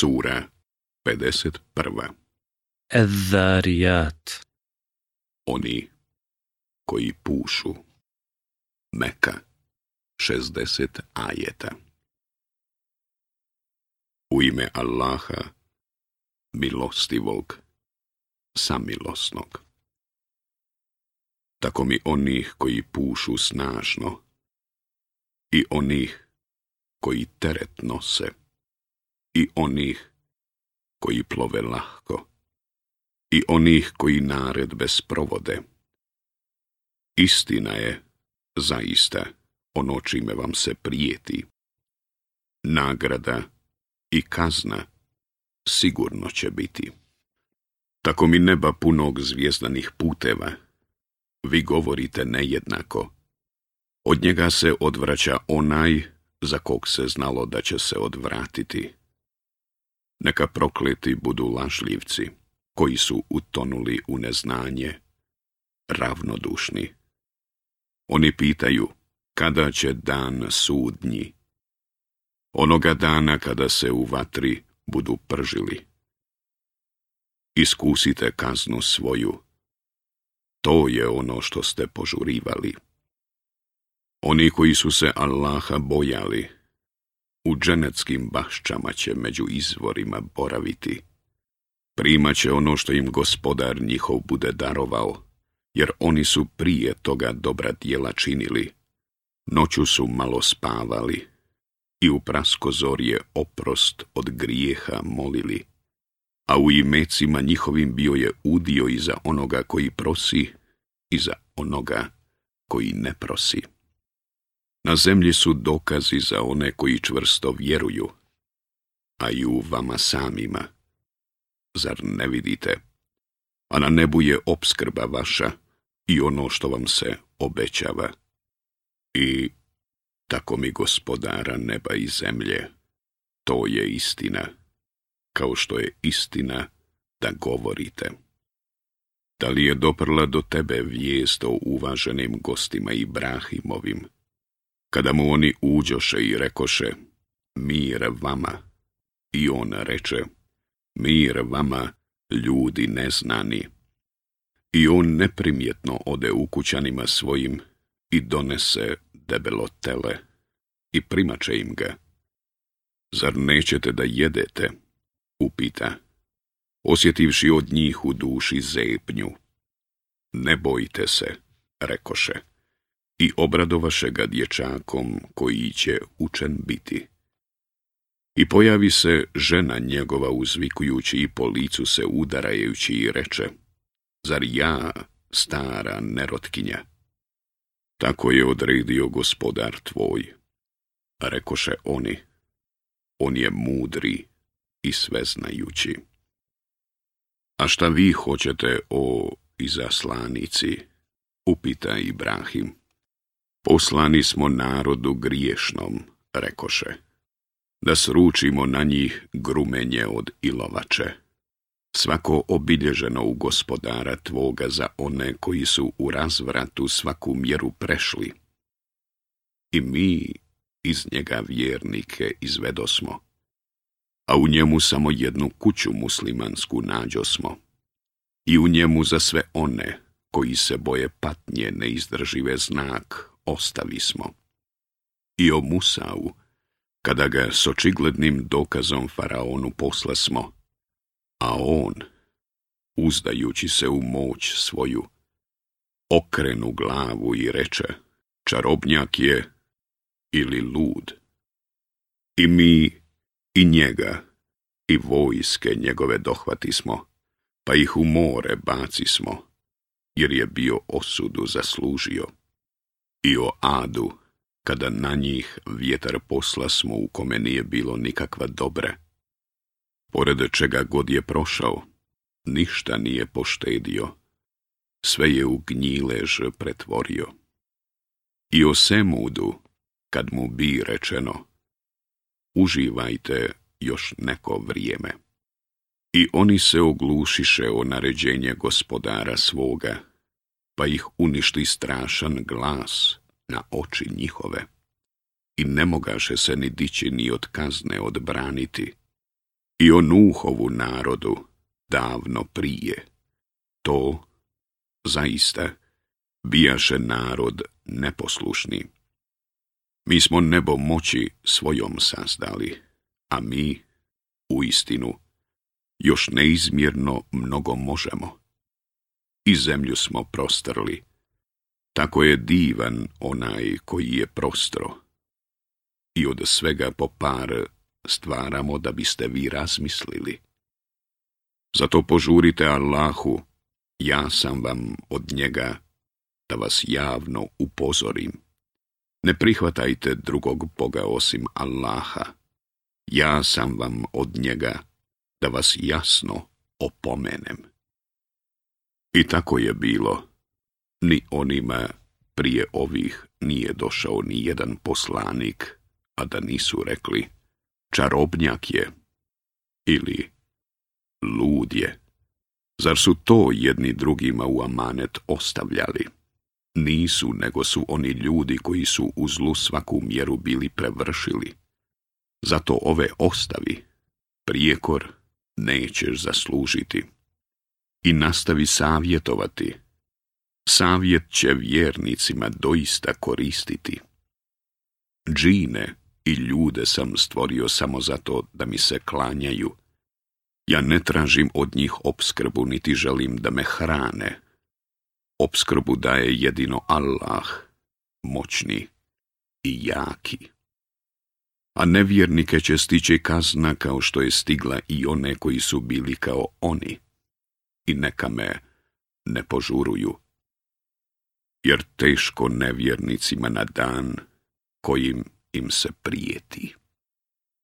Sura 51. Eddarijat Oni koji pušu Meka 60 ajeta U ime Allaha milostivog samilosnog Tako mi onih koji pušu snažno i onih koji teret nose i onih koji plove lahko, i onih koji naredbe sprovode. Istina je, zaista, ono čime vam se prijeti. Nagrada i kazna sigurno će biti. Tako mi neba punog zvijezdanih puteva, vi govorite nejednako. Od njega se odvraća onaj za kog se znalo da će se odvratiti. Neka prokleti budu lažljivci, koji su utonuli u neznanje, ravnodušni. Oni pitaju, kada će dan sudnji? Onoga dana kada se u vatri budu pržili. Iskusite kaznu svoju. To je ono što ste požurivali. Oni koji su se Allaha bojali, u dženeckim bašćama će među izvorima boraviti. Primaće ono što im gospodar njihov bude darovao, jer oni su prije toga dobra djela činili. Noću su malo spavali i u praskozorje oprost od grijeha molili. A u imecima njihovim bio je udio i za onoga koji prosi i za onoga koji ne prosi. Na zemlji su dokazi za one koji čvrsto vjeruju, a i u vama samima. Zar ne vidite? A na nebu je obskrba vaša i ono što vam se obećava. I tako mi gospodara neba i zemlje. To je istina, kao što je istina da govorite. Da li je doprla do tebe vijest o uvaženim gostima i brahimovim, kada mu oni uđoše i rekoše, mir vama, i on reče, mir vama, ljudi neznani. I on neprimjetno ode u kućanima svojim i donese debelo tele i primače im ga. Zar nećete da jedete? upita, osjetivši od njih u duši zepnju. Ne bojte se, rekoše i obradovaše ga dječakom koji će učen biti. I pojavi se žena njegova uzvikujući i po licu se udarajući i reče, zar ja, stara nerotkinja? Tako je odredio gospodar tvoj. Rekoše oni, on je mudri i sveznajući. A šta vi hoćete o izaslanici? Upita Ibrahim. Poslani smo narodu griješnom, rekoše, da sručimo na njih grumenje od ilovače. Svako obilježeno u gospodara tvoga za one koji su u razvratu svaku mjeru prešli. I mi iz njega vjernike izvedosmo, a u njemu samo jednu kuću muslimansku nađosmo. I u njemu za sve one koji se boje patnje neizdržive znak ostavismo. I o Musau, kada ga s očiglednim dokazom faraonu posla smo, a on, uzdajući se u moć svoju, okrenu glavu i reče, čarobnjak je ili lud. I mi, i njega, i vojske njegove dohvati smo, pa ih u more baci smo, jer je bio osudu zaslužio i o adu, kada na njih vjetar posla smo u kome nije bilo nikakva dobra. Pored čega god je prošao, ništa nije poštedio, sve je u gnjilež pretvorio. I o Semudu, kad mu bi rečeno, uživajte još neko vrijeme. I oni se oglušiše o naređenje gospodara svoga, pa ih uništi strašan glas na oči njihove. I ne mogaše se ni dići ni od kazne odbraniti. I nuhovu narodu davno prije. To, zaista, bijaše narod neposlušni. Mi smo nebo moći svojom sazdali, a mi, u istinu, još neizmjerno mnogo možemo i zemlju smo prostrli. Tako je divan onaj koji je prostro. I od svega po par stvaramo da biste vi razmislili. Zato požurite Allahu, ja sam vam od njega, da vas javno upozorim. Ne prihvatajte drugog Boga osim Allaha. Ja sam vam od njega, da vas jasno opomenem. I tako je bilo. Ni onima prije ovih nije došao ni jedan poslanik, a da nisu rekli čarobnjak je ili lud je. Zar su to jedni drugima u amanet ostavljali? Nisu, nego su oni ljudi koji su u zlu svaku mjeru bili prevršili. Zato ove ostavi, prijekor, nećeš zaslužiti i nastavi savjetovati, savjet će vjernicima doista koristiti. Džine i ljude sam stvorio samo zato da mi se klanjaju. Ja ne tražim od njih obskrbu, niti želim da me hrane. Obskrbu daje jedino Allah, moćni i jaki. A nevjernike će stići kazna kao što je stigla i one koji su bili kao oni i neka me ne požuruju. Jer teško nevjernicima na dan kojim im se prijeti.